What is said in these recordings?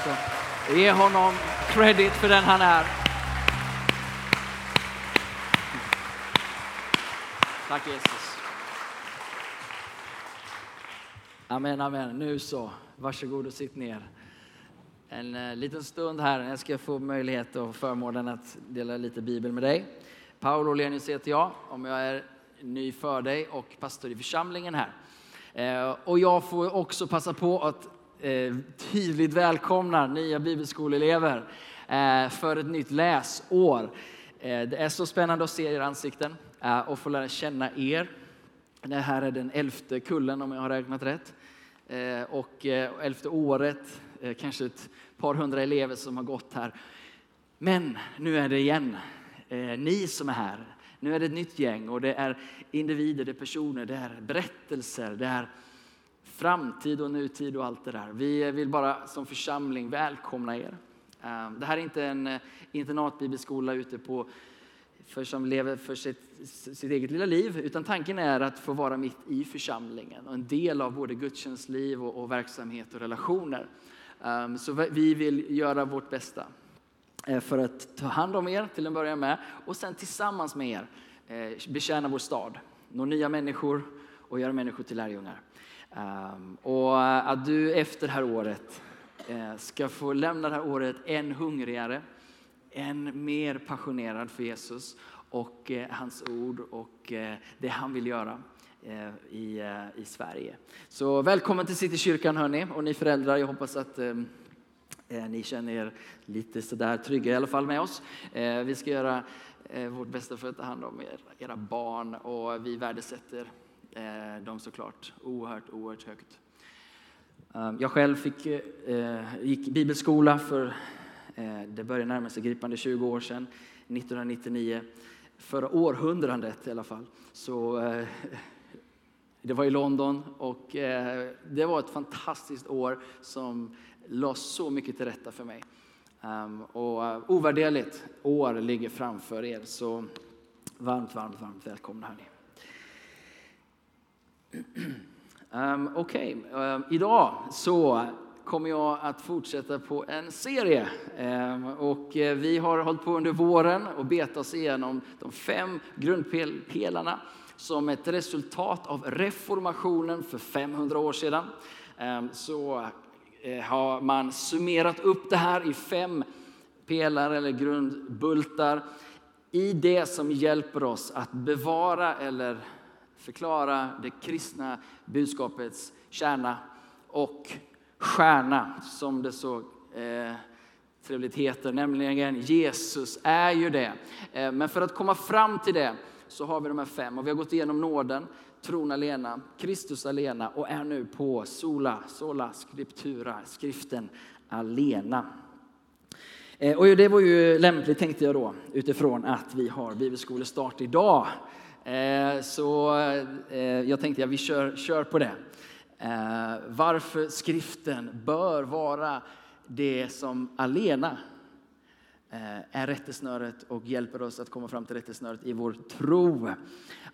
också. Ge honom credit för den han är. Tack Jesus. Amen, amen. Nu så, varsågod och sitt ner. En eh, liten stund här, jag ska få möjlighet och förmånen att dela lite bibel med dig. Paolo Lenius heter jag, om jag är ny för dig och pastor i församlingen här. Eh, och jag får också passa på att eh, tydligt välkomnar nya bibelskoleelever eh, för ett nytt läsår. Eh, det är så spännande att se er ansikten eh, och få lära känna er. Det här är den elfte kullen om jag har räknat rätt. Eh, och eh, elfte året, kanske ett par hundra elever som har gått här. Men nu är det igen ni som är här. Nu är det ett nytt gäng och det är individer, det är personer, det är berättelser, det är framtid och nutid och allt det där. Vi vill bara som församling välkomna er. Ehm, det här är inte en eh, internatbibelskola ute på för som lever för sitt, sitt eget lilla liv, utan tanken är att få vara mitt i församlingen och en del av både gudstjänstliv och, och verksamhet och relationer. Um, så vi vill göra vårt bästa eh, för att ta hand om er till en början med och sen tillsammans med er eh, betjäna vår stad, nå nya människor och göra människor till lärjungar. Um, och eh, att du efter det här året eh, ska få lämna det här året än hungrigare än mer passionerad för Jesus och eh, hans ord och eh, det han vill göra eh, i, eh, i Sverige. Så välkommen till Citykyrkan hörni och ni föräldrar. Jag hoppas att eh, ni känner er lite sådär trygga i alla fall med oss. Vi ska göra vårt bästa för att ta hand om er, era barn och vi värdesätter Eh, dem såklart oerhört, oerhört högt. Ehm, jag själv fick, eh, gick bibelskola för Eh, det börjar närma sig gripande 20 år sedan, 1999. Förra århundradet i alla fall. Så, eh, det var i London och eh, det var ett fantastiskt år som la så mycket till rätta för mig. Um, och eh, ovärderligt år ligger framför er. Så varmt, varmt, varmt välkomna hörni. Um, Okej, okay. um, idag så kommer jag att fortsätta på en serie. Um, och eh, vi har hållit på under våren och betat oss igenom de fem grundpelarna som ett resultat av reformationen för 500 år sedan. Um, så eh, har man summerat upp det här i fem pelare eller grundbultar i det som hjälper oss att bevara eller förklara det kristna budskapets kärna och stjärna, som det så eh, trevligt heter, nämligen Jesus är ju det. Eh, men för att komma fram till det så har vi de här fem och vi har gått igenom nåden, tron alena, Kristus alena och är nu på sola, sola scriptura, skriften alena. Eh, och det var ju lämpligt tänkte jag då utifrån att vi har bibelskolestart idag. Eh, så eh, jag tänkte att vi kör, kör på det. Eh, varför skriften bör vara det som alena är rättesnöret och hjälper oss att komma fram till rättesnöret i vår tro.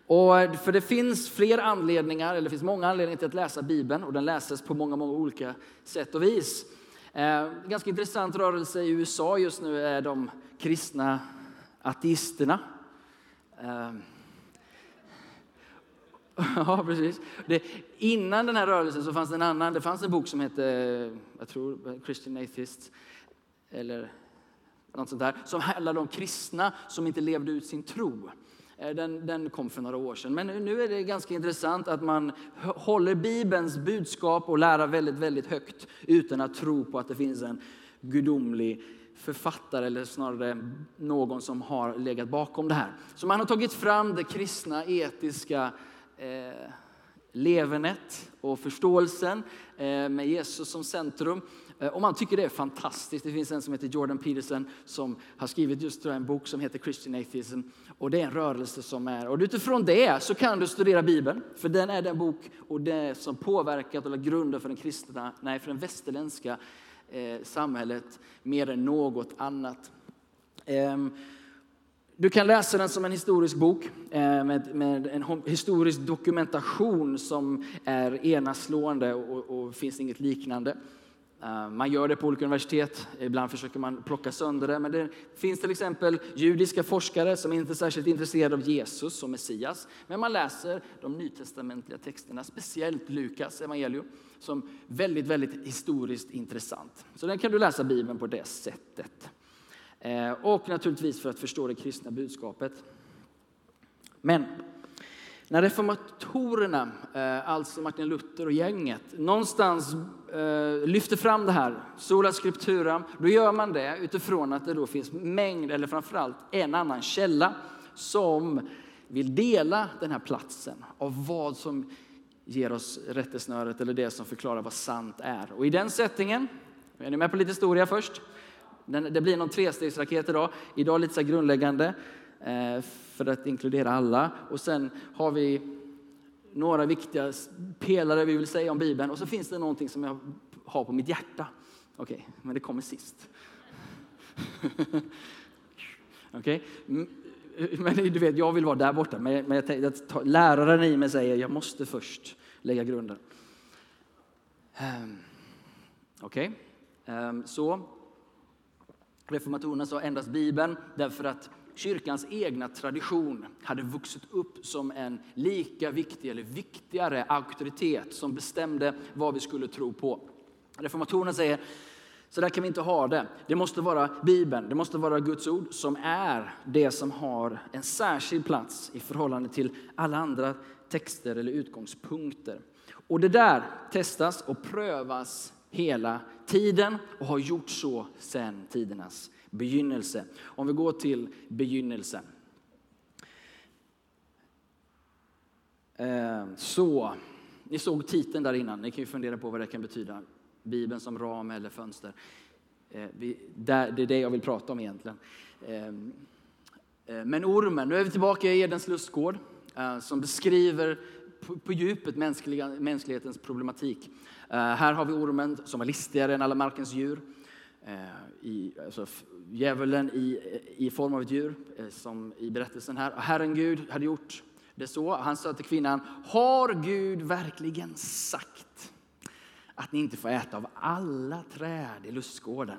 Och för det finns fler anledningar, eller det finns många anledningar till att läsa Bibeln och den läses på många, många olika sätt och vis. Eh, ganska intressant rörelse i USA just nu är de kristna ateisterna. Eh, Ja, precis. Det, innan den här rörelsen så fanns det en annan. Det fanns en bok som hette, jag tror, Christian Atheist, eller något sånt där, som handlade om kristna som inte levde ut sin tro. Eh, den, den, kom för några år sedan. Men nu är det ganska intressant att man håller Bibelns budskap och lära väldigt, väldigt högt utan att tro på att det finns en gudomlig författare eller snarare någon som har legat bakom det här. Så man har tagit fram det kristna etiska eh, levernet och förståelsen eh, med Jesus som centrum. Eh, och man tycker det är fantastiskt. Det finns en som heter Jordan Peterson som har skrivit just en bok som heter Christian Atheism. Och det är en rörelse som är, och utifrån det så kan du studera Bibeln. För den är den bok och det som påverkat och lagt grunden för den kristna, nej för den västerländska eh, samhället mer än något annat. Ehm, du kan läsa den som en historisk bok eh, med, med en historisk dokumentation som är enaslående och, och finns inget liknande. Eh, man gör det på olika universitet, ibland försöker man plocka sönder det. Men det finns till exempel judiska forskare som inte är särskilt intresserade av Jesus och Messias. Men man läser de nytestamentliga texterna, speciellt Lukas evangelium, som väldigt, väldigt historiskt intressant. Så den kan du läsa Bibeln på det sättet. Eh, och naturligtvis för att förstå det kristna budskapet. Men när reformatorerna, eh, alltså Martin Luther och gänget, någonstans eh, lyfter fram det här, sola scriptura, då gör man det utifrån att det då finns mängd, eller framförallt en annan källa som vill dela den här platsen av vad som ger oss rättesnöret eller det som förklarar vad sant är. Och i den settingen, är ni med på lite historia först? Det blir någon trestegsraket idag. Idag lite så grundläggande. Eh, för att inkludera alla. Och sen har vi några viktiga pelare vi vill säga om Bibeln. Och så finns det någonting som jag har på mitt hjärta. Okej, okay, men det kommer sist. Okej? Okay. Men du vet, jag vill vara där borta. Men jag jag, läraren i mig säger jag måste först lägga grunden. Um, Okej, okay. um, så reformatorerna sa endast Bibeln därför att kyrkans egna tradition hade vuxit upp som en lika viktig eller viktigare auktoritet som bestämde vad vi skulle tro på. Reformatorerna säger så där kan vi inte ha det. Det måste vara Bibeln, det måste vara Guds ord som är det som har en särskild plats i förhållande till alla andra texter eller utgångspunkter. Och det där testas och prövas hela tiden och har gjort så sedan tidernas begynnelse. Om vi går till begynnelsen. Eh, så, ni såg titeln där innan, ni kan ju fundera på vad det kan betyda. Bibeln som ram eller fönster. Eh, det är det jag vill prata om egentligen. Eh, men ormen, nu är vi tillbaka i Edens lustgård som beskriver på djupet mänsklighetens problematik. Eh, här har vi ormen som var listigare än alla markens djur. Eh, I, alltså, djävulen i, i form av ett djur, eh, som i berättelsen här. Herren Gud hade gjort det så. Han sa till kvinnan, har Gud verkligen sagt att ni inte får äta av alla träd i lustgården?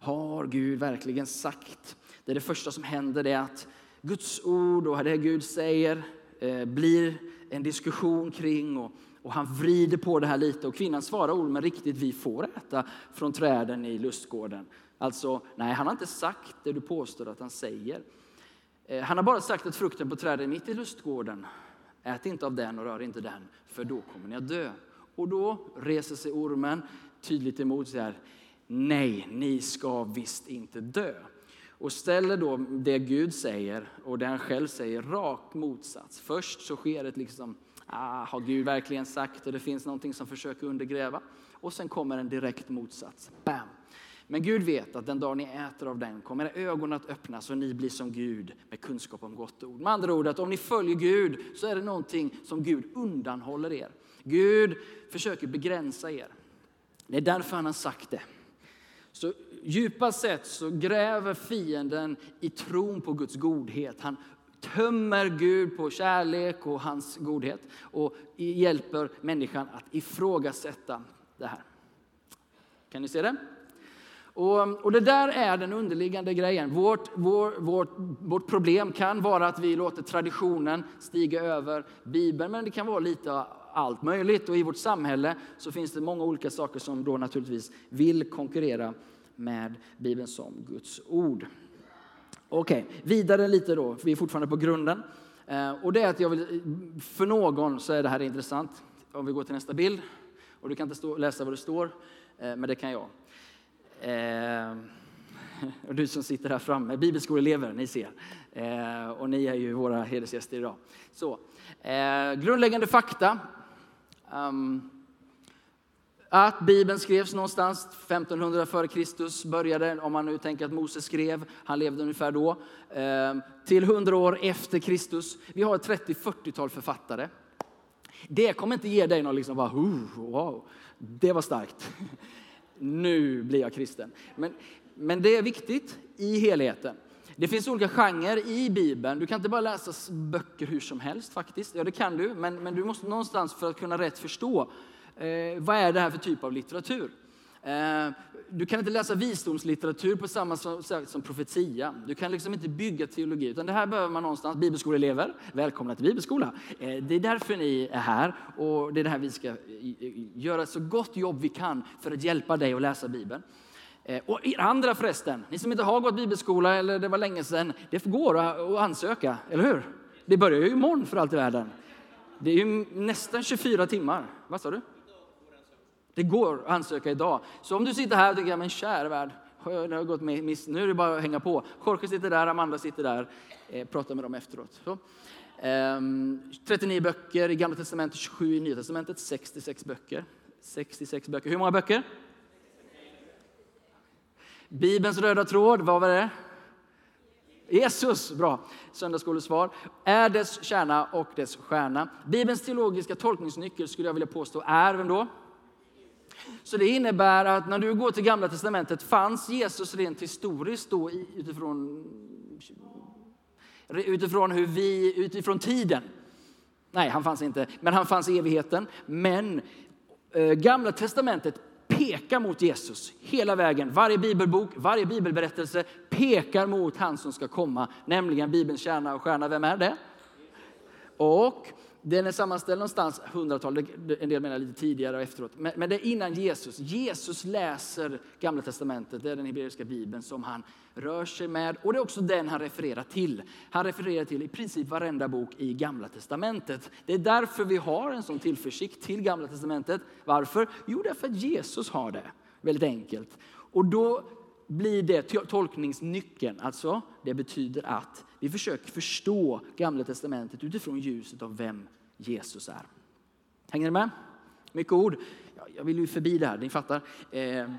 Har Gud verkligen sagt? Det är det första som händer, det är att Guds ord och det Gud säger eh, blir en diskussion kring och, och han vrider på det här lite och kvinnan svarar ormen riktigt, vi får äta från träden i lustgården. Alltså, nej, han har inte sagt det du påstår att han säger. Eh, han har bara sagt att frukten på trädet mitt i lustgården, ät inte av den och rör inte den, för då kommer ni att dö. Och då reser sig ormen tydligt emot så här, nej, ni ska visst inte dö. Och ställer då det Gud säger och det han själv säger rak motsats. Först så sker ett liksom, ah, har Gud verkligen sagt och det finns någonting som försöker undergräva. Och sen kommer en direkt motsats. Bam! Men Gud vet att den dag ni äter av den kommer era ögon att öppnas och ni blir som Gud med kunskap om gott ord. Med andra ord att om ni följer Gud så är det någonting som Gud undanhåller er. Gud försöker begränsa er. Det är därför han har sagt det. Så djupast sett så gräver fienden i tron på Guds godhet. Han tömmer Gud på kärlek och hans godhet och hjälper människan att ifrågasätta det här. Kan ni se det? Och, och, det där är den underliggande grejen. Vårt, vår, vårt, vårt problem kan vara att vi låter traditionen stiga över Bibeln, men det kan vara lite allt möjligt. Och i vårt samhälle så finns det många olika saker som då naturligtvis vill konkurrera med Bibeln som Guds ord. Okej, okay, vidare lite då. Vi är fortfarande på grunden. Eh, och det är att jag vill, för någon så är det här intressant. Om vi går till nästa bild. Och du kan inte stå, läsa vad det står, eh, men det kan jag. Eh, och du som sitter här framme, bibelskoleelever, ni ser. Eh, och ni är ju våra hedersgäster idag. Så, eh, grundläggande fakta. Um, att Bibeln skrevs någonstans 1500 f.Kr. började, om man nu tänker att Moses skrev, han levde ungefär då, ehm, till 100 år efter Kristus. Vi har 30-40-tal författare. Det kommer inte ge dig någon liksom bara, wow, det var starkt nu blir jag kristen. Men, men det är viktigt i helheten. Det finns olika genrer i Bibeln. Du kan inte bara läsa böcker hur som helst faktiskt. Ja, det kan du, men, men du måste någonstans för att kunna rätt förstå eh, vad är det här för typ av litteratur. Eh, du kan inte läsa visdomslitteratur på samma sätt som profetia. Du kan liksom inte bygga teologi, utan det här behöver man någonstans. Bibelskoleelever, välkomna till bibelskola. Eh, det är därför ni är här och det är det här vi ska göra så gott jobb vi kan för att hjälpa dig att läsa Bibeln. Eh, och er andra förresten, ni som inte har gått bibelskola eller det var länge sedan, det går att ansöka, eller hur? Det börjar ju imorgon för allt i världen. Det är ju nästan 24 timmar. Vad sa du? Det går att ansöka idag. Så om du sitter här och tänker, men kära värld, det har gått miss. nu är det bara att hänga på. Jorge sitter där, Amanda sitter där. Eh, prata med dem efteråt. Så. Ehm, 39 böcker i Gamla Testamentet, 27 i Nya Testamentet, 66 böcker. 66 böcker. Hur många böcker? Bibelns röda tråd, vad var det? Jesus, bra. Söndagsskolesvar. Är dess kärna och dess stjärna. Bibelns teologiska tolkningsnyckel skulle jag vilja påstå är vem då? Så det innebär att när du går till Gamla Testamentet fanns Jesus rent historiskt då utifrån, utifrån hur vi, utifrån tiden. Nej, han fanns inte, men han fanns i evigheten. Men eh, Gamla Testamentet pekar mot Jesus hela vägen. Varje bibelbok, varje bibelberättelse pekar mot han som ska komma, nämligen Bibelns kärna och stjärna. Vem är det? Och den är sammanställd någonstans hundratal, en del menar lite tidigare och efteråt. Men, men, det är innan Jesus. Jesus läser Gamla Testamentet, det är den hebreiska bibeln som han rör sig med. Och det är också den han refererar till. Han refererar till i princip varenda bok i Gamla Testamentet. Det är därför vi har en sån tillförsikt till Gamla Testamentet. Varför? Jo, därför att Jesus har det. Väldigt enkelt. Och då blir det tolkningsnyckeln. Alltså, det betyder att vi försöker förstå Gamla Testamentet utifrån ljuset av vem Jesus är. Hänger ni med? Mycket ord. Jag vill ju förbi det här, ni fattar. Eh,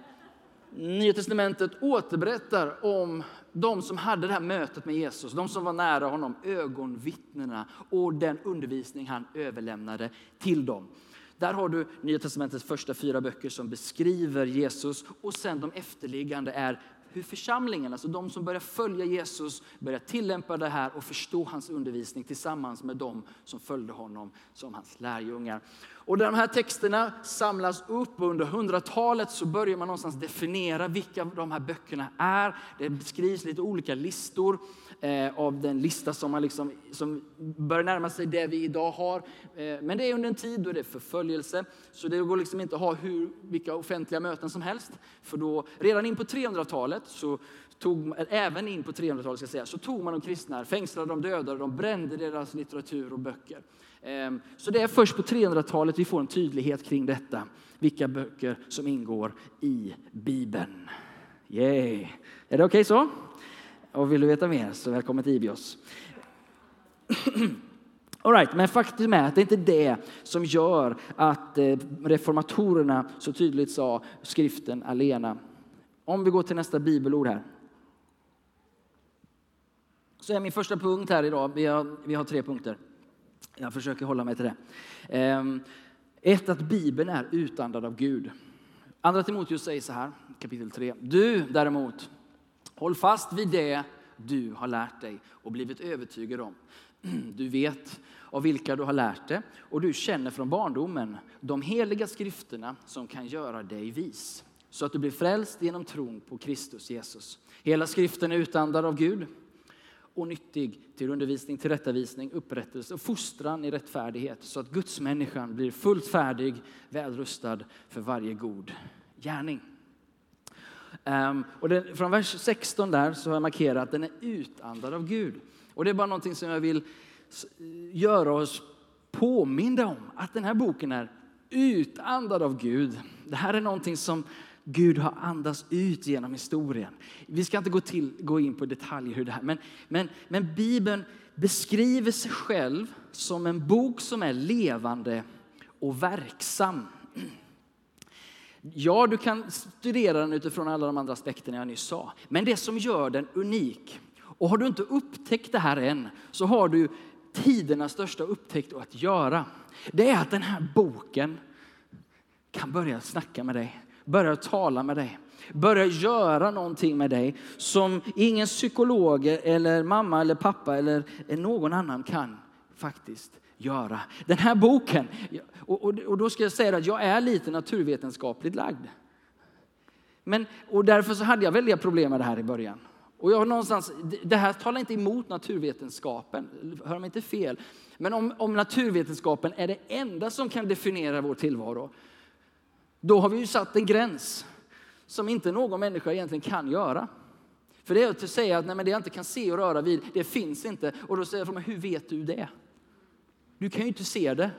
Nya Testamentet återberättar om de som hade det här mötet med Jesus, de som var nära honom, ögonvittnena och den undervisning han överlämnade till dem. Där har du Nya Testamentets första fyra böcker som beskriver Jesus och sen de efterliggande är hur församlingen, alltså de som börjar följa Jesus, börjar tillämpa det här och förstå hans undervisning tillsammans med dem som följde honom som hans lärjungar. Och när de här texterna samlas upp under hundratalet så börjar man någonstans definiera vilka de här böckerna är. Det beskrivs lite olika listor eh, av den lista som, man liksom, som börjar närma sig det vi idag har. Eh, men det är under en tid då det är förföljelse, så det går liksom inte att ha hur, vilka offentliga möten som helst. För då, redan in på 300-talet, så tog, även in på 300-talet ska säga, så tog man de kristna, fängslade de döda, de brände deras litteratur och böcker. Ehm, så det är först på 300-talet vi får en tydlighet kring detta, vilka böcker som ingår i Bibeln. Yay. Är det okej okay så? Och vill du veta mer så välkommen till Ibios. All right, men faktum är att det är inte det som gör att eh, reformatorerna så tydligt sa skriften alena. Om vi går till nästa bibelord här. Så är min första punkt här idag, vi har, vi har tre punkter. Jag försöker hålla mig till det. Ehm, ett, att Bibeln är utandad av Gud. Andra Timoteus säger så här, kapitel 3. Du däremot, Håll fast vid det du har lärt dig och blivit övertygad om. Du vet av vilka du har lärt det och du känner från barndomen de heliga skrifterna som kan göra dig vis så att du blir frälst genom tron på Kristus Jesus. Hela skriften är utandad av Gud och nyttig till undervisning, tillrättavisning, upprättelse och fostran i rättfärdighet så att Guds människan blir fullt färdig, välrustad för varje god gärning. Um, och den, från vers 16 där så har jag markerat att den är utandad av Gud. Och det är bara någonting som jag vill göra oss påminda om. Att den här boken är utandad av Gud. Det här är någonting som Gud har andats ut genom historien. Vi ska inte gå, till, gå in på detaljer hur det här, men, men, men Bibeln beskriver sig själv som en bok som är levande och verksam. Ja, du kan studera den utifrån alla de andra aspekterna jag nyss sa. Men det som gör den unik, och har du inte upptäckt det här än, så har du tidernas största upptäckt att göra. Det är att den här boken kan börja snacka med dig, börja tala med dig, börja göra någonting med dig som ingen psykolog eller mamma eller pappa eller någon annan kan faktiskt göra. Den här boken, och, och, och då ska jag säga att jag är lite naturvetenskapligt lagd. Men, och därför så hade jag väldiga problem med det här i början. Och jag någonstans, det här talar inte emot naturvetenskapen, hör mig inte fel. Men om, om naturvetenskapen är det enda som kan definiera vår tillvaro, då har vi ju satt en gräns som inte någon människa egentligen kan göra. För det är att säga att nej, men det jag inte kan se och röra vid, det finns inte. Och då säger jag, hur vet du det? Du kan ju inte se det.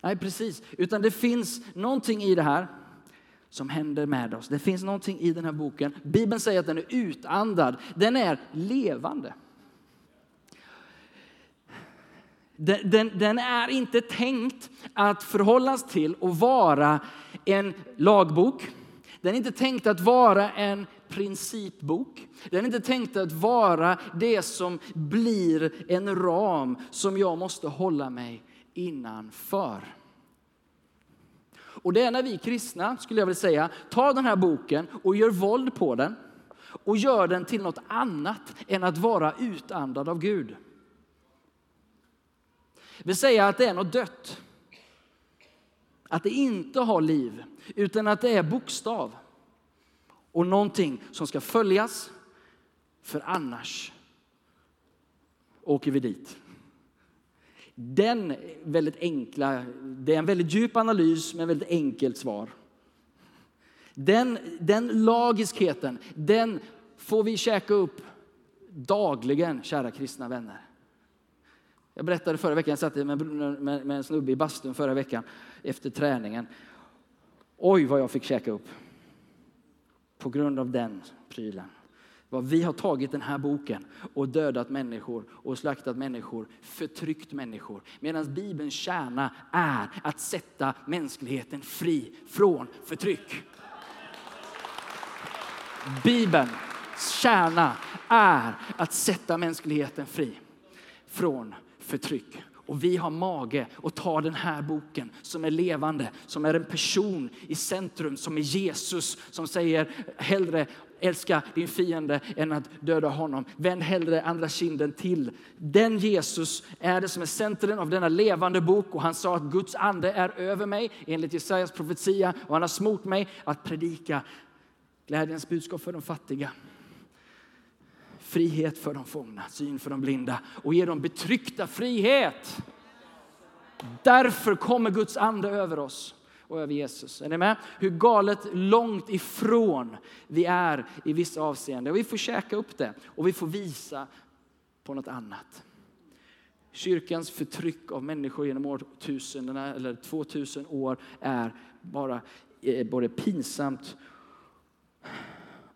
Nej, precis. Utan det finns någonting i det här som händer med oss. Det finns någonting i den här boken. Bibeln säger att den är utandad. Den är levande. Den, den, den, är inte tänkt att förhållas till och vara en lagbok. Den är inte tänkt att vara en principbok. Den är inte tänkt att vara det som blir en ram som jag måste hålla mig innanför. Och det är när vi kristna, skulle jag vilja säga, tar den här boken och gör våld på den och gör den till något annat än att vara utandad av Gud. Det vill säga att det är något dött. Att det inte har liv, utan att det är bokstav. Och någonting som ska följas, för annars åker vi dit. Den väldigt enkla, det är en väldigt djup analys med väldigt enkelt svar. Den, den lagiskheten, den får vi käka upp dagligen, kära kristna vänner. Jag berättade förra veckan, jag satt med, med, med en snubbe i bastun förra veckan efter träningen. Oj, vad jag fick käka upp. På grund av den prylen. Vad vi har tagit den här boken och dödat människor och slaktat människor, förtryckt människor. Medan Bibelns kärna är att sätta mänskligheten fri från förtryck. Bibelns kärna är att sätta mänskligheten fri från förtryck. Och vi har mage att ta den här boken som är levande, som är en person i centrum, som är Jesus, som säger hellre älska din fiende än att döda honom. Vänd hellre andra kinden till. Den Jesus är det som är centrum av denna levande bok och han sa att Guds ande är över mig enligt Jesajas profetia och han har smort mig att predika glädjens budskap för de fattiga frihet för de fångna, syn för de blinda och ge dem betryckta frihet. Därför kommer Guds ande över oss och över Jesus. Är ni med? Hur galet långt ifrån vi är i vissa avseenden. Och vi får käka upp det och vi får visa på något annat. Kyrkans förtryck av människor genom årtusendena eller 2000 år är bara eh, både pinsamt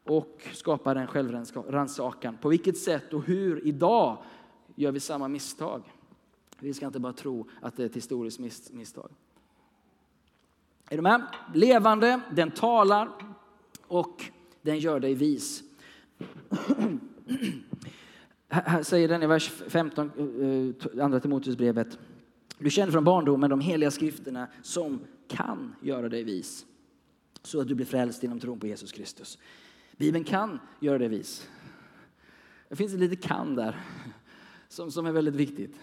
och skapar en självrannsakan. På vilket sätt och hur idag gör vi samma misstag? Vi ska inte bara tro att det är ett historiskt misstag. Är du med? Levande, den talar och den gör dig vis. Här säger den i vers 15, eh, andra Timoteusbrevet. Du känner från barndomen de heliga skrifterna som kan göra dig vis så att du blir frälst genom tron på Jesus Kristus. Bibeln kan göra det vis. Det finns lite kan där som, som är väldigt viktigt.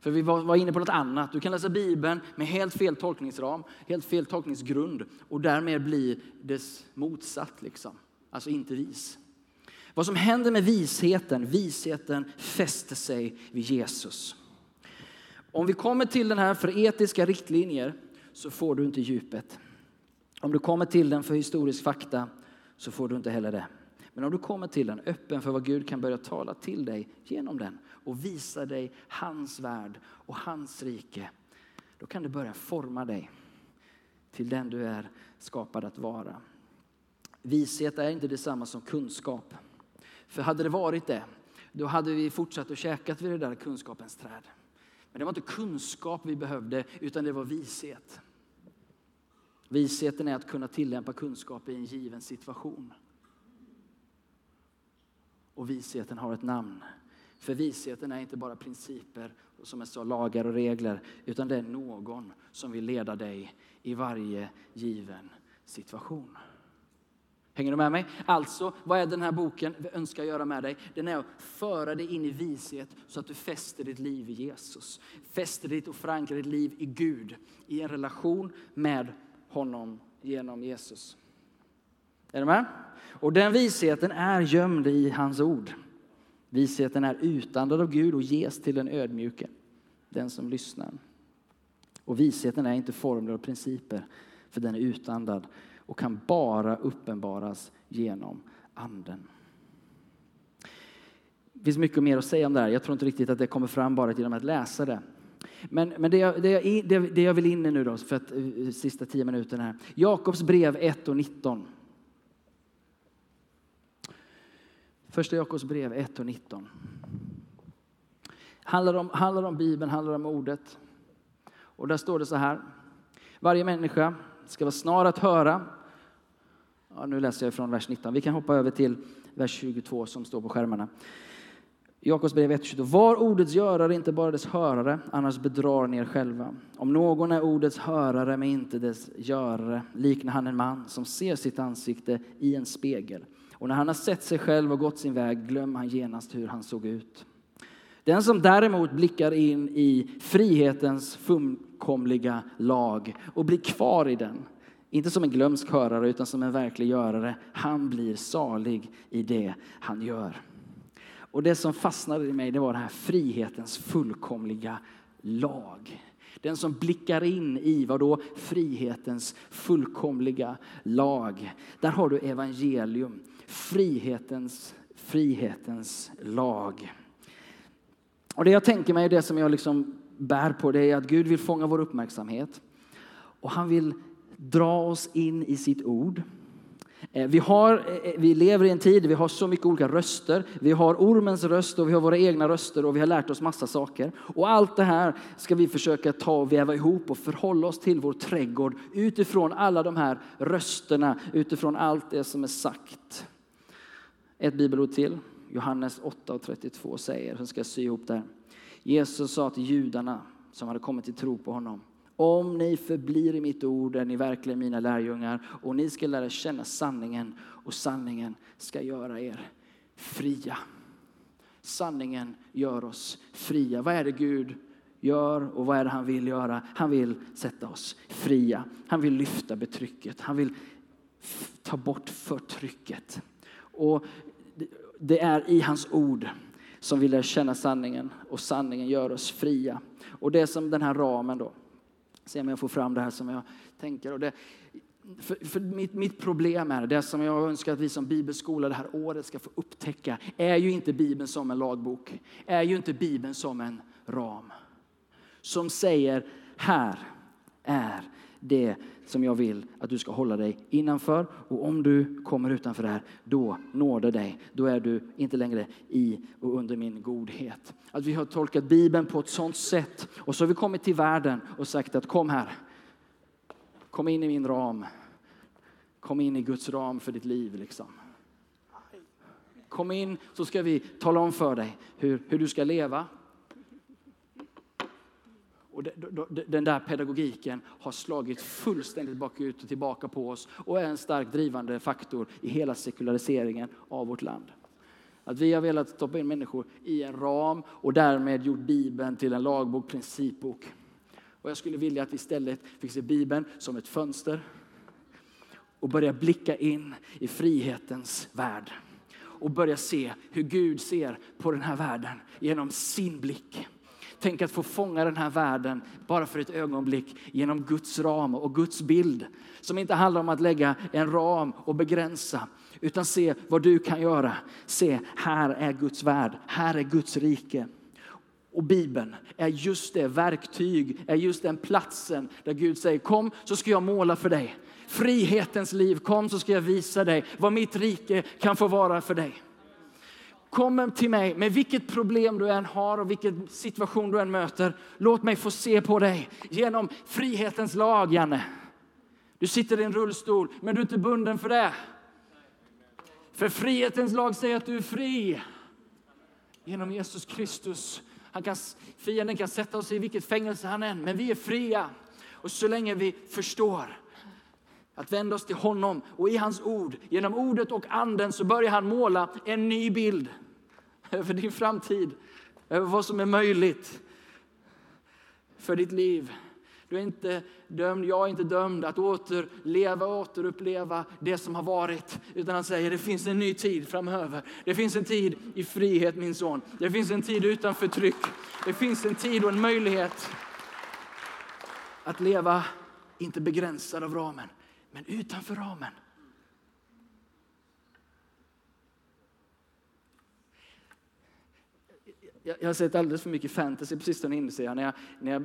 För vi var, var inne på något annat. Du kan läsa Bibeln med helt fel tolkningsram, helt fel tolkningsgrund och därmed bli dess motsatt, liksom. alltså inte vis. Vad som händer med visheten, visheten fäster sig vid Jesus. Om vi kommer till den här för etiska riktlinjer så får du inte djupet. Om du kommer till den för historisk fakta så får du inte heller det. Men om du kommer till den öppen för vad Gud kan börja tala till dig genom den och visa dig hans värld och hans rike, då kan det börja forma dig till den du är skapad att vara. Vishet är inte detsamma som kunskap. För hade det varit det, då hade vi fortsatt att käkat vid det där kunskapens träd. Men det var inte kunskap vi behövde, utan det var vishet. Visheten är att kunna tillämpa kunskap i en given situation. Och visheten har ett namn. För visheten är inte bara principer som jag sa, lagar och regler, utan det är någon som vill leda dig i varje given situation. Hänger du med mig? Alltså, vad är den här boken vi önskar göra med dig? Den är att föra dig in i vishet så att du fäster ditt liv i Jesus. Fäster ditt och förankrar ditt liv i Gud, i en relation med honom genom Jesus. Är du med? Och den visheten är gömd i hans ord. Visheten är utandad av Gud och ges till den ödmjuke, den som lyssnar. Och visheten är inte formler och principer, för den är utandad och kan bara uppenbaras genom Anden. Det finns mycket mer att säga om det här. Jag tror inte riktigt att det kommer fram bara genom att läsa det. Men, men det, jag, det, jag, det, det jag vill in i nu då, för att, eh, sista tio minuterna här. Jakobs brev 1 och 19. Första Jakobs brev 1 och 19. Handlar om, handlar om Bibeln, handlar om ordet. Och där står det så här. Varje människa ska vara snar att höra. Ja, nu läser jag från vers 19. Vi kan hoppa över till vers 22 som står på skärmarna. Jakobs brev 1.22. Var ordets görare, inte bara dess hörare, annars bedrar ni er själva. Om någon är ordets hörare men inte dess görare liknar han en man som ser sitt ansikte i en spegel. Och när han har sett sig själv och gått sin väg glömmer han genast hur han såg ut. Den som däremot blickar in i frihetens fullkomliga lag och blir kvar i den, inte som en glömsk hörare utan som en verklig görare, han blir salig i det han gör. Och det som fastnade i mig det var den här frihetens fullkomliga lag. Den som blickar in i vad då? Frihetens fullkomliga lag. Där har du evangelium. Frihetens, frihetens lag. Och det jag tänker mig, det som jag liksom bär på, det är att Gud vill fånga vår uppmärksamhet. Och han vill dra oss in i sitt ord. Eh, vi, har, eh, vi lever i en tid vi har så mycket olika röster. Vi har ormens röst och vi har våra egna röster och vi har lärt oss massa saker. Och allt det här ska vi försöka ta och väva ihop och förhålla oss till vår trädgård utifrån alla de här rösterna, utifrån allt det som är sagt. Ett bibelord till. Johannes 8 och 32 säger, sen ska jag sy ihop det här. Jesus sa till judarna som hade kommit till tro på honom. Om ni förblir i mitt ord är ni verkligen mina lärjungar och ni ska lära känna sanningen och sanningen ska göra er fria. Sanningen gör oss fria. Vad är det Gud gör och vad är det han vill göra? Han vill sätta oss fria. Han vill lyfta betrycket. Han vill ta bort förtrycket. Och det är i hans ord som vi lär känna sanningen och sanningen gör oss fria. Och det är som den här ramen då Se om jag får fram det här som jag tänker. Och det, för, för mitt, mitt, problem är, det som jag önskar att vi som bibelskola det här året ska få upptäcka, är ju inte Bibeln som en lagbok, är ju inte Bibeln som en ram. Som säger, här är det som jag vill att du ska hålla dig innanför. Och om du kommer utanför det här, då når det dig. Då är du inte längre i och under min godhet. Att vi har tolkat Bibeln på ett sådant sätt och så har vi kommit till världen och sagt att kom här. Kom in i min ram. Kom in i Guds ram för ditt liv liksom. Kom in så ska vi tala om för dig hur, hur du ska leva, och den där pedagogiken har slagit fullständigt bakut och tillbaka på oss och är en stark drivande faktor i hela sekulariseringen av vårt land. Att vi har velat stoppa in människor i en ram och därmed gjort Bibeln till en lagbok, principbok. Och jag skulle vilja att vi istället fick se Bibeln som ett fönster och börja blicka in i frihetens värld och börja se hur Gud ser på den här världen genom sin blick. Tänk att få fånga den här världen bara för ett ögonblick genom Guds ram och Guds bild. Som inte handlar om att lägga en ram och begränsa, utan se vad du kan göra. Se, här är Guds värld, här är Guds rike. Och Bibeln är just det verktyg, är just den platsen där Gud säger kom så ska jag måla för dig. Frihetens liv, kom så ska jag visa dig vad mitt rike kan få vara för dig. Kom till mig med vilket problem du än har och vilken situation du än möter. Låt mig få se på dig genom frihetens lag, Janne. Du sitter i en rullstol, men du är inte bunden för det. För frihetens lag säger att du är fri genom Jesus Kristus. Han kan, fienden kan sätta oss i vilket fängelse han än, men vi är fria. Och så länge vi förstår att vända oss till honom och i hans ord, genom ordet och anden så börjar han måla en ny bild över din framtid, över vad som är möjligt för ditt liv. Du är inte dömd, jag är inte dömd att återleva och återuppleva det som har varit. Utan han säger det finns en ny tid framöver. Det finns en tid i frihet min son. Det finns en tid utan förtryck. Det finns en tid och en möjlighet att leva, inte begränsad av ramen, men utanför ramen. Jag, har sett alldeles för mycket fantasy på sistone inser jag. När jag, när jag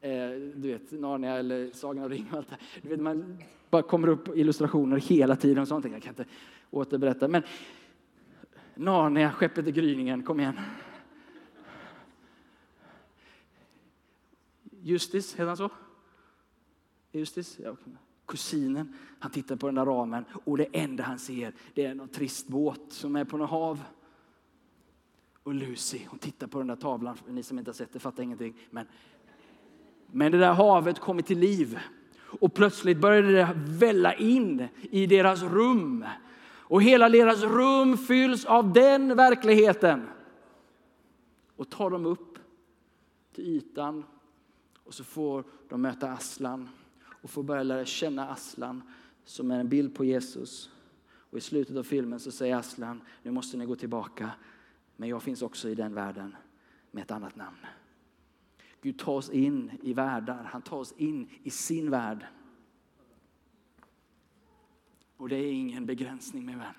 eh, du vet, Narnia eller Sagan om ringen och allt det Du vet, man bara kommer upp illustrationer hela tiden och sånt. Jag kan inte återberätta. Men Narnia, skeppet i gryningen, kom igen. Justis, heter han så? Justis? Ja. Kusinen, han tittar på den där ramen och det enda han ser det är någon trist båt som är på något hav. Och Lucy, hon tittar på den där tavlan. Ni som inte har sett det fattar ingenting. Men, men det där havet kommer till liv. Och plötsligt började det välla in i deras rum. Och hela deras rum fylls av den verkligheten. Och tar dem upp till ytan. Och så får de möta Aslan. Och får börja lära känna Aslan som är en bild på Jesus. Och i slutet av filmen så säger Aslan, nu måste ni gå tillbaka men jag finns också i den världen med ett annat namn. Gud tar oss in i världar, han tar oss in i sin värld. Och det är ingen begränsning min vän.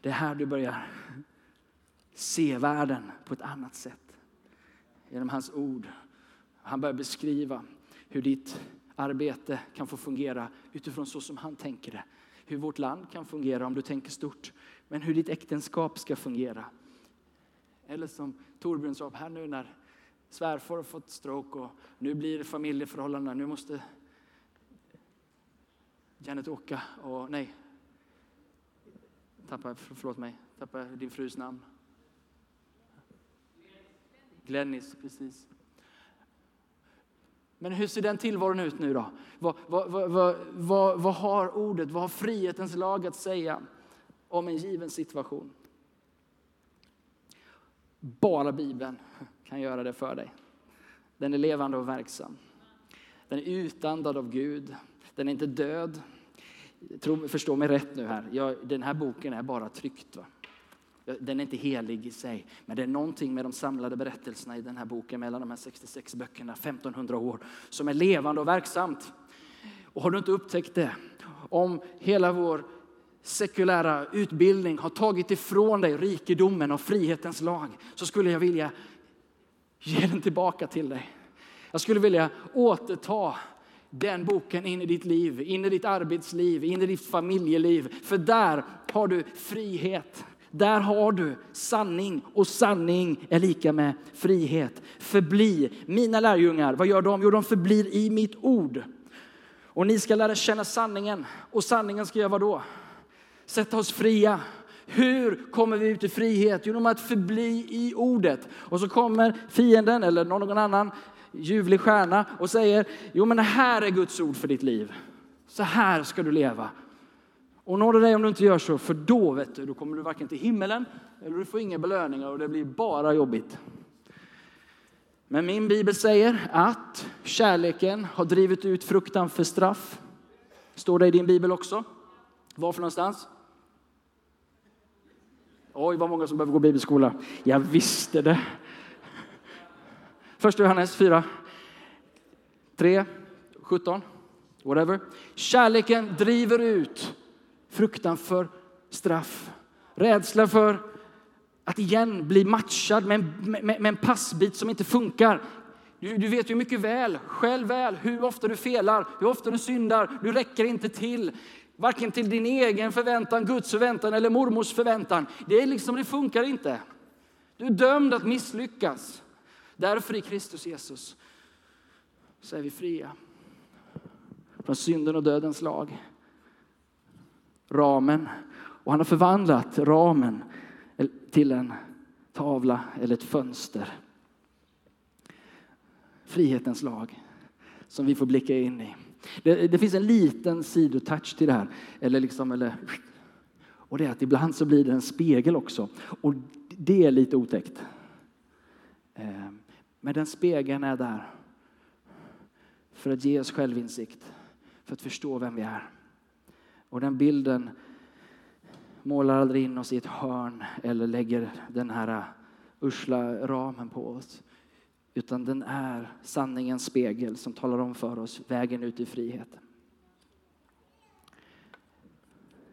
Det är här du börjar se världen på ett annat sätt. Genom hans ord. Han börjar beskriva hur ditt arbete kan få fungera utifrån så som han tänker det. Hur vårt land kan fungera om du tänker stort men hur ditt äktenskap ska fungera. Eller som Torbjörn sa här nu när svärfar har fått stroke och nu blir det. Nu måste Janet åka och nej. Tappa, förlåt mig, tappa din frus namn. Glennis, precis. Men hur ser den tillvaron ut nu då? Vad, vad, vad, vad, vad har ordet, vad har frihetens lag att säga? Om en given situation. Bara Bibeln kan göra det för dig. Den är levande och verksam. Den är utandad av Gud. Den är inte död. Tro, förstå mig rätt nu här. Jag, den här boken är bara tryckt. Va? Den är inte helig i sig, men det är någonting med de samlade berättelserna i den här boken mellan de här 66 böckerna, 1500 år, som är levande och verksamt. Och har du inte upptäckt det, om hela vår sekulära utbildning har tagit ifrån dig rikedomen och frihetens lag så skulle jag vilja ge den tillbaka till dig. Jag skulle vilja återta den boken in i ditt liv, in i ditt arbetsliv, in i ditt familjeliv. För där har du frihet. Där har du sanning och sanning är lika med frihet. Förbli. Mina lärjungar, vad gör de? Jo, de förblir i mitt ord. Och ni ska lära känna sanningen. Och sanningen ska göra vad då? Sätta oss fria. Hur kommer vi ut i frihet? Genom att förbli i ordet. Och så kommer fienden eller någon annan ljuvlig stjärna och säger, jo men det här är Guds ord för ditt liv. Så här ska du leva. Och når det dig om du inte gör så, för då vet du, då kommer du varken till himmelen eller du får inga belöningar och det blir bara jobbigt. Men min bibel säger att kärleken har drivit ut fruktan för straff. Står det i din bibel också? Varför någonstans? Oj, vad många som behöver gå bibelskola. Jag visste det. Första Johannes 4, 3, 17, whatever. Kärleken driver ut fruktan för straff, rädsla för att igen bli matchad med en, med, med en passbit som inte funkar. Du, du, vet ju mycket väl, själv väl, hur ofta du felar, hur ofta du syndar. Du räcker inte till. Varken till din egen förväntan, Guds förväntan eller mormors förväntan. Det, är liksom, det funkar inte. Du är dömd att misslyckas. Därför i Kristus Jesus så är vi fria från synden och dödens lag. Ramen. Och han har förvandlat ramen till en tavla eller ett fönster. Frihetens lag som vi får blicka in i. Det, det finns en liten sidotouch till det här. Eller liksom, eller, och det är att ibland så blir det en spegel också. Och det är lite otäckt. Ehm, men den spegeln är där för att ge oss självinsikt, för att förstå vem vi är. Och den bilden målar aldrig in oss i ett hörn eller lägger den här äh, usla ramen på oss. Utan den är sanningens spegel som talar om för oss vägen ut i friheten.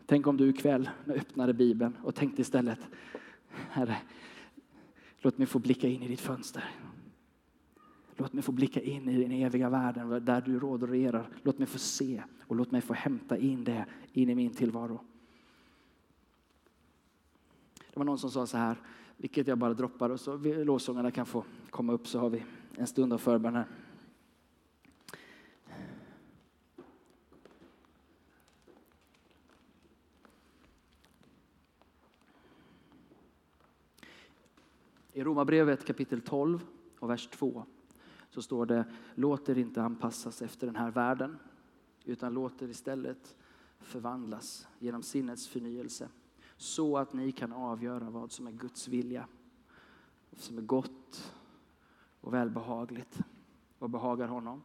Tänk om du ikväll öppnade Bibeln och tänkte istället, Herre, låt mig få blicka in i ditt fönster. Låt mig få blicka in i den eviga världen där du råder och regerar. Låt mig få se och låt mig få hämta in det in i min tillvaro. Det var någon som sa så här, vilket jag bara droppar och så lovsångarna kan få komma upp så har vi en stund av förbön här. I Romarbrevet kapitel 12 och vers 2 så står det låt er inte anpassas efter den här världen utan låt er istället förvandlas genom sinnets förnyelse så att ni kan avgöra vad som är Guds vilja, vad som är gott och välbehagligt och behagar honom.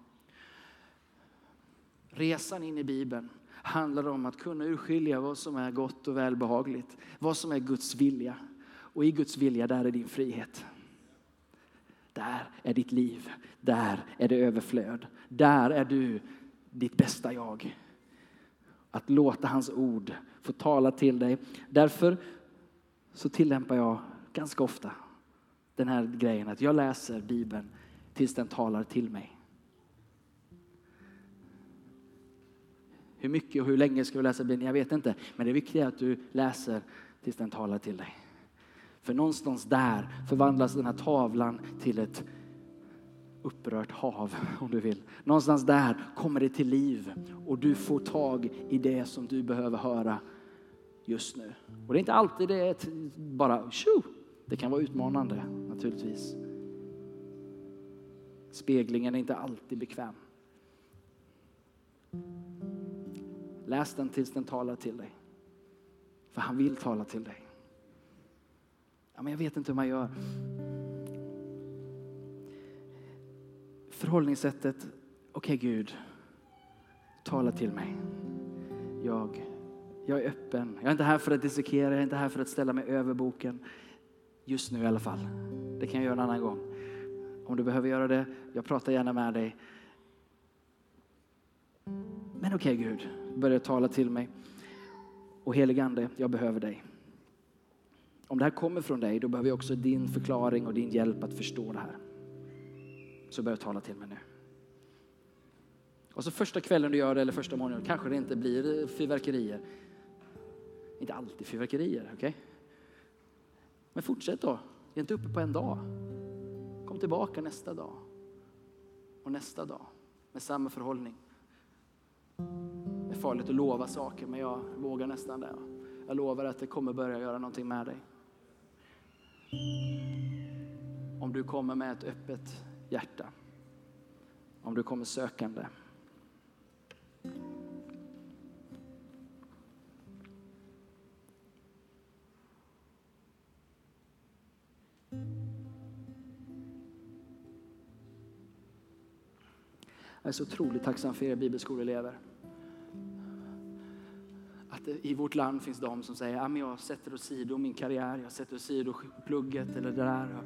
Resan in i Bibeln handlar om att kunna urskilja vad som är gott och välbehagligt, vad som är Guds vilja. Och i Guds vilja, där är din frihet. Där är ditt liv, där är det överflöd. Där är du ditt bästa jag. Att låta hans ord få tala till dig. Därför så tillämpar jag ganska ofta den här grejen att jag läser Bibeln tills den talar till mig. Hur mycket och hur länge ska du läsa Bibeln? Jag vet inte. Men det viktiga är att du läser tills den talar till dig. För någonstans där förvandlas den här tavlan till ett upprört hav om du vill. Någonstans där kommer det till liv och du får tag i det som du behöver höra just nu. Och det är inte alltid det är bara tjo. Det kan vara utmanande naturligtvis. Speglingen är inte alltid bekväm. Läs den tills den talar till dig. För han vill tala till dig. Ja, men jag vet inte hur man gör. Förhållningssättet, okej okay, Gud, tala till mig. Jag, jag är öppen. Jag är inte här för att dissekera, jag är inte här för att ställa mig över boken. Just nu i alla fall. Det kan jag göra en annan gång. Om du behöver göra det, jag pratar gärna med dig. Men okej okay, Gud, börja tala till mig. Och heligande, jag behöver dig. Om det här kommer från dig, då behöver jag också din förklaring och din hjälp att förstå det här. Så börja tala till mig nu. Och så första kvällen du gör det, eller första morgonen, kanske det inte blir fyrverkerier. Inte alltid fyrverkerier, okej? Okay? Men fortsätt då. Ge inte uppe på en dag. Kom tillbaka nästa dag. Och nästa dag med samma förhållning. Det är farligt att lova saker, men jag vågar nästan det. Jag lovar att det kommer börja göra någonting med dig. Om du kommer med ett öppet hjärta. Om du kommer sökande. Jag är så otroligt tacksam för er bibelskoleelever att det i vårt land finns de som säger att jag sätter åsido min karriär, jag sätter åsido plugget eller det där.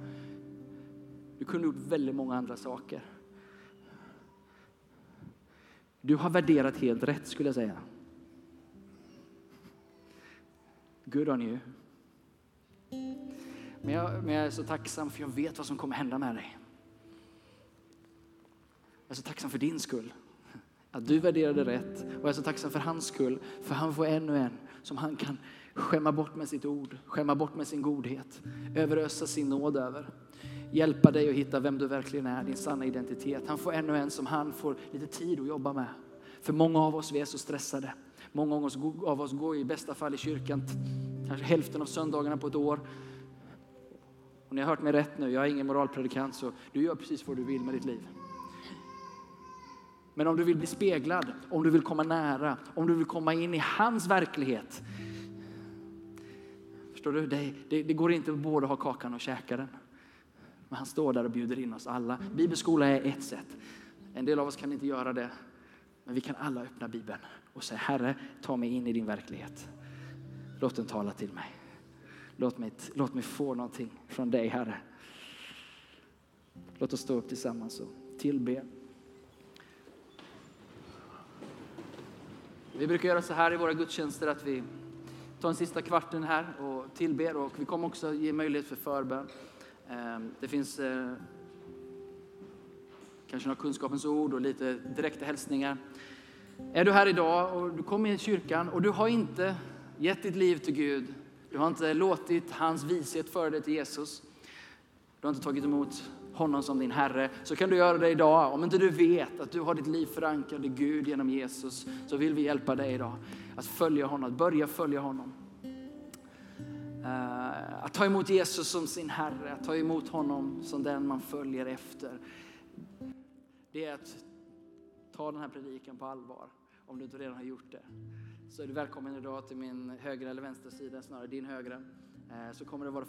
Du kunde gjort väldigt många andra saker. Du har värderat helt rätt skulle jag säga. Good on you. Men jag, men jag är så tacksam för jag vet vad som kommer hända med dig. Jag är så tacksam för din skull. Att du värderade rätt. Och jag är så tacksam för hans skull. För han får ännu en som han kan skämma bort med sitt ord, skämma bort med sin godhet, överösa sin nåd över. Hjälpa dig att hitta vem du verkligen är, din sanna identitet. Han får ännu en som han får lite tid att jobba med. För många av oss, vi är så stressade. Många av oss går i bästa fall i kyrkan kanske hälften av söndagarna på ett år. Och ni har hört mig rätt nu, jag är ingen moralpredikant så du gör precis vad du vill med ditt liv. Men om du vill bli speglad, om du vill komma nära, om du vill komma in i hans verklighet. Förstår du? Det, det, det går inte att både ha kakan och käka den. Men han står där och bjuder in oss alla. Bibelskola är ett sätt. En del av oss kan inte göra det. Men vi kan alla öppna Bibeln och säga Herre, ta mig in i din verklighet. Låt den tala till mig. Låt mig, låt mig få någonting från dig, Herre. Låt oss stå upp tillsammans och tillbe. Vi brukar göra så här i våra gudstjänster att vi tar den sista kvarten här och tillber och vi kommer också ge möjlighet för förbön. Ehm, det finns eh, kanske några kunskapens ord och lite direkta hälsningar. Är du här idag och du kommer i kyrkan och du har inte gett ditt liv till Gud, du har inte låtit hans vishet föra dig till Jesus, du har inte tagit emot honom som din Herre, så kan du göra det idag. Om inte du vet att du har ditt liv förankrat i Gud genom Jesus, så vill vi hjälpa dig idag att följa honom, att börja följa honom. Eh, att ta emot Jesus som sin Herre, att ta emot honom som den man följer efter. Det är att ta den här predikan på allvar, om du inte redan har gjort det. Så är du välkommen idag till min högra eller vänstra sida, snarare din högra. Eh, så kommer det vara